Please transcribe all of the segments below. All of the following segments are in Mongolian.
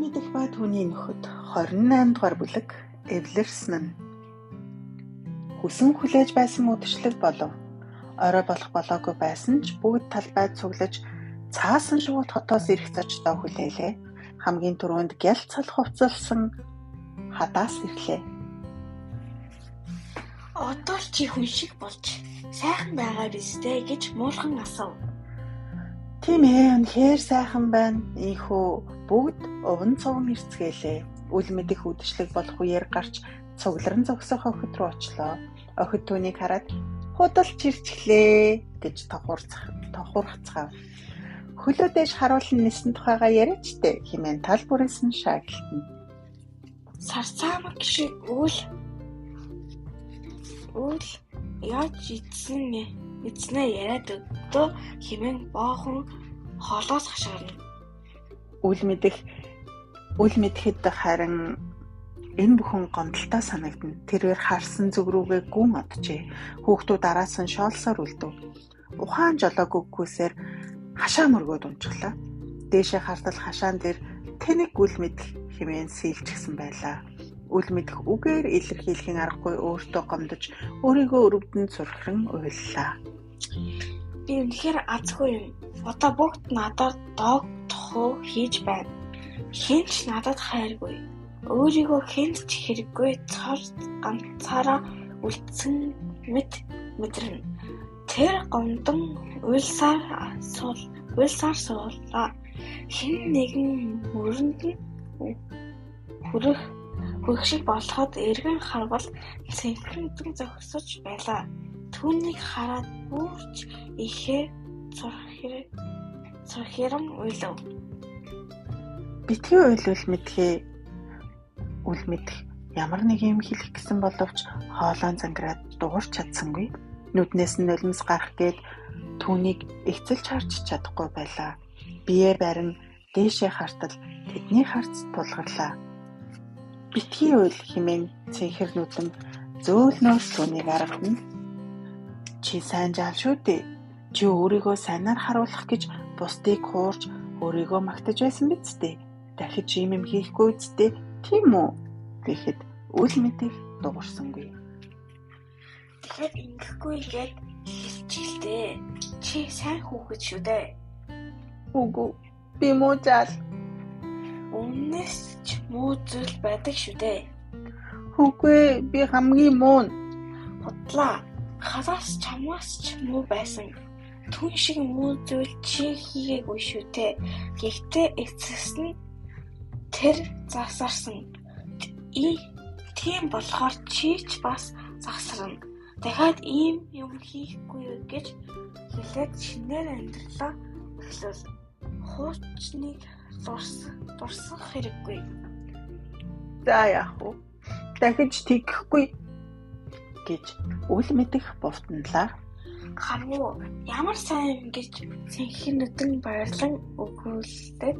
мэдэх ба түүний нөхөд 28 дугаар бүлэг эвлэрсэн нь хүсэн хүлээж байсан үдшилэг болов. Орой болох болоогүй байсан ч бүгд талбай цуглаж цаасан шууд хотоос ирэх зочдоо хүлээлээ. Хамгийн түрүүнд гял цал хувцалсан хадаас ирлээ. Одоо л чи хүн шиг болж сайхан байгаа биз дээ гэж муулхан асуув. Тийм ээ, үнэхээр сайхан байна. Ийхүү бүгд уван цовон ирцгээлээ. Үл мэдих үдшилэг болох үеэр гарч цугларн зогсох охид руу очлоо. Охид түүнийг хараад худалч ирчихлээ гэж тохурцах тохурцгаав. Хөлөө дэш харуулн нисэн тухайгаа яриачтэй хэмээн тал бүрээс нь шаардлагатна. Сарцаамаг шиг үл үл яаж ицсэн эзнээ яриад өгдөө хэмээн боохон хоолоос хашгирна. Үл мэдэх үл мэдэхэд харин энэ бүхэн гомдолтой санагдана. Тэрээр харсан зүг рүүгээ гүн оджээ. Хүүхдүүд араас нь шоолсоор үлдэв. Ухаан жолоог өгөхөөсээр хашаа мөргөөд унчихлаа. Дээшээ хартал хашаан дээр тэнэг үл мэдэх хэмээн сэлжчихсэн байлаа. Үл мэдэх үгээр илэрхийлэхийн аргагүй өөртөө гомдож өөрийгөө өрөвдөн зурхран уйллаа. Би үнэхээр азгүй юм. Одоо бүгд надад дог тохоо хийж байна. Хинч надад хайргүй. Өөрийгөө хэнд ч хэрэггүй цар ганцаараа үлдсэн мэт мэдрэнэ. Тэр гомдон уйлсаар суул уйлсаар суулаа. Хэн нэгэн мөрөнд нь хүрэх хүрэх шиг болоход эргэн харвал цэнхэрдэн зогсож байлаа. Түүнийг хараад бүрч ихээ зурхэр зурхэрэн уйлав. Битгий уйлвал мэдхээ үл мэдэх ямар нэг юм хэлэх гэсэн боловч хоолойн зангираад дуурч чадсангүй. Нүднээс нь нулимс гарах гээд түүнийг эцэлж харж чадахгүй байлаа. Биеэ барин дээшээ хартал тэдний харц тулгарлаа. Битгий уйл химэн цэнхэр нүдэм зөөлнөөс түүнийг аргана. Чи сайн жаал шүү дээ. Чи өөрийгөө сайнаар харуулах гэж бусдыг хуурж өөрийгөө магтаж байсан биз дээ. Дахиж ийм юм хийхгүй үсттэй тийм үү гэхэд үл мэдэх дуурсангүй. Тэгэхээр ингэхгүй гээд хэлчихлээ. Чи сайн хүүхэд шүү дээ. Үгүй би муу жаал. Өмнөөс ч муу зүйл байдаг шүү дээ. Үгүй би хамгийн муу. Бодлаа. Хасаас чамаас ч муу байсан. Түн шиг муу зүйл чи хийгээгүй шүү дээ. Гэхдээ эцэс нь тэр засарсан. И тийм болохоор чи ч бас засарна. Дахиад ийм юм хийхгүй гэж хэлээд шинээр амьдралаа эхлэв. Хуучныг дурсах хэрэггүй. За яах вэ? Дахиж тэгхгүй гэж үл мэдэх бовтонлаа. Харвуу ямар сайн гэж цэнхэр нүдэн баярлан өгүүлээд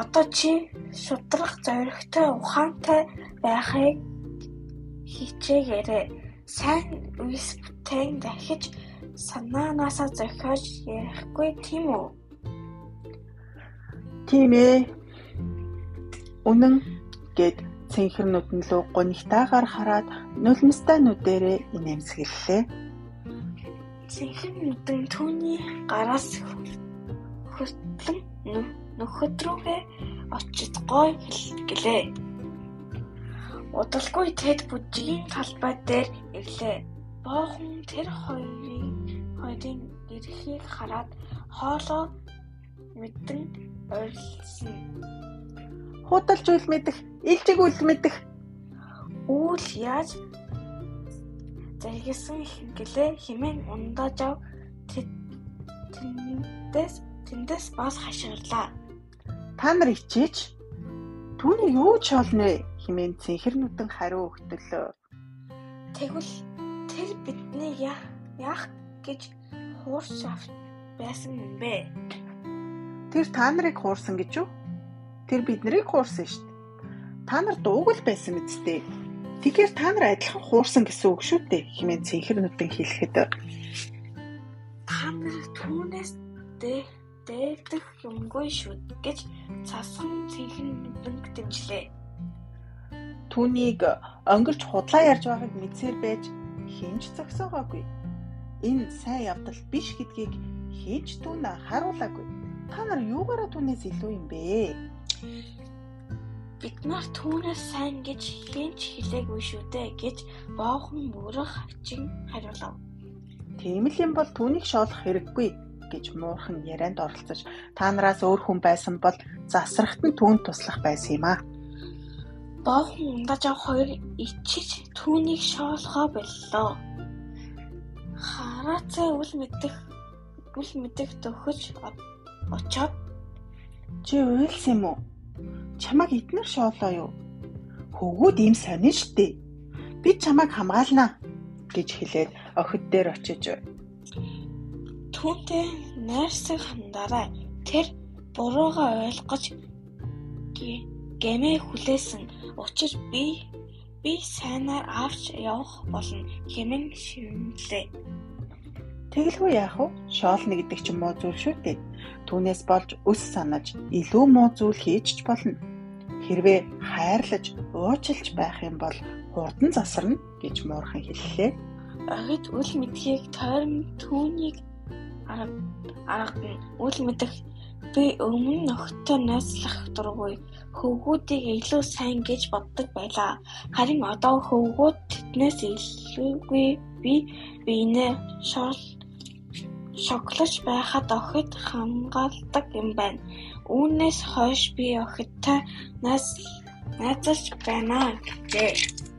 одоо чи шудрах зоригтой ухаантай байхыг хичээгээрэй. Сайн үс бүтээн дахиж санаанаасаа зохиож ярихгүй тийм үү? Тийм ээ. Үнэн гэд цэнхэр нүдэн лөө гонигтаагаар хараад нулимстай нүдэрээ инээмсэглэлээ. Цэнхэр нүдэн түүний гараас хөртлөн нөхөд рүүгээ очиж гой хэлгэлээ. Удалгүй тэд бүжгийн талбай дээр ирлээ. Боохон тэр хоёрын хоёрын ирэхийг хараад хоолоо мэдэн ойрлсон. Худалж үл мэдэх, илжиг үл мэдэх. Үл яаж заргисан гэлээ химэн ундаж ав тэндээс тэндээс бас хашгирлаа. Та нар ичээч. Түүнийг юу ч олно химэн цэнхэр нүдэн хариу өгтөлөө. Тэгвэл тэр бидний яах гэж хуурч авт байсан юм бэ? Тэр та нарыг хуурсан гэж юу? Тэр биднийг хуурсан дээ. Та нар дууг л байсан мэт. Тэгэхээр та нар адилхан хуурсан гэсэн үг шүү дээ. хэмээн цэнхэр нүдэн хэлэхэд та нар түүнээс дэ дээлдэх юмгүй шүү гэж цасан цэнхэн бэнг дэмжлээ. Түүнийг өнгөрч худлаа ярьж байгааг мэдсээр байж хинж зогсоогоогүй. Энэ сайн явдал биш гэдгийг хийж түүн харуулаагүй. Та нар юугаараа түүнээс илүү юм бэ? Бид нар түүнээс сайн гэж хинч хэлээгүй шүү дээ гэж боохон мөрөх хачин хариулав. Тийм л юм бол түүнийг шоолох хэрэггүй гэж муурхан ярианд оролцож та нараас өөр хүн байсан бол засрахт нь түүнд туслах байсан юм аа. Боохон ундажаа хоёр ичиж түүнийг шоолохоо боллоо. Хараацаа үл мэдэх үл мэдэх төхөж очоод чи уйлсан юм уу? Чамайг эднэр шоолоо юу? Хөвгүүд ийм сонин штэ. Би чамайг хамгаалнаа гэж хэлээд охид дээр очиж түүнтэй найрсаг хандаарай. Тэр буруугаа ойлгож гэмээ хүлээсэн. Учир би би сайнаар авч явах болно хэмээн шивнэлээ. Тэгэлгүй яах вэ? Шоолно гэдэг ч муу зүйл шүү дээ. Түүнээс болж өс санаж илүү муу зүйл хийж ч болно. Хэрвээ хайрлаж, уучлж байх юм бол хурдан засарна гэж муурхан хэллээ. Охид үл мэдхийг тойрон түүнийг арга үл мэдэх би өмнө нөхдөд найзлах дургүй хөвгүүдийг илүү сайн гэж боддог байлаа. Харин одоо хөвгүүд тэднээс илүүгүй би биенээ шол шоглож байхад охид хамгаалдаг юм байна. Үүнээс хойш би охидтой найз найзалж байна гэжээ.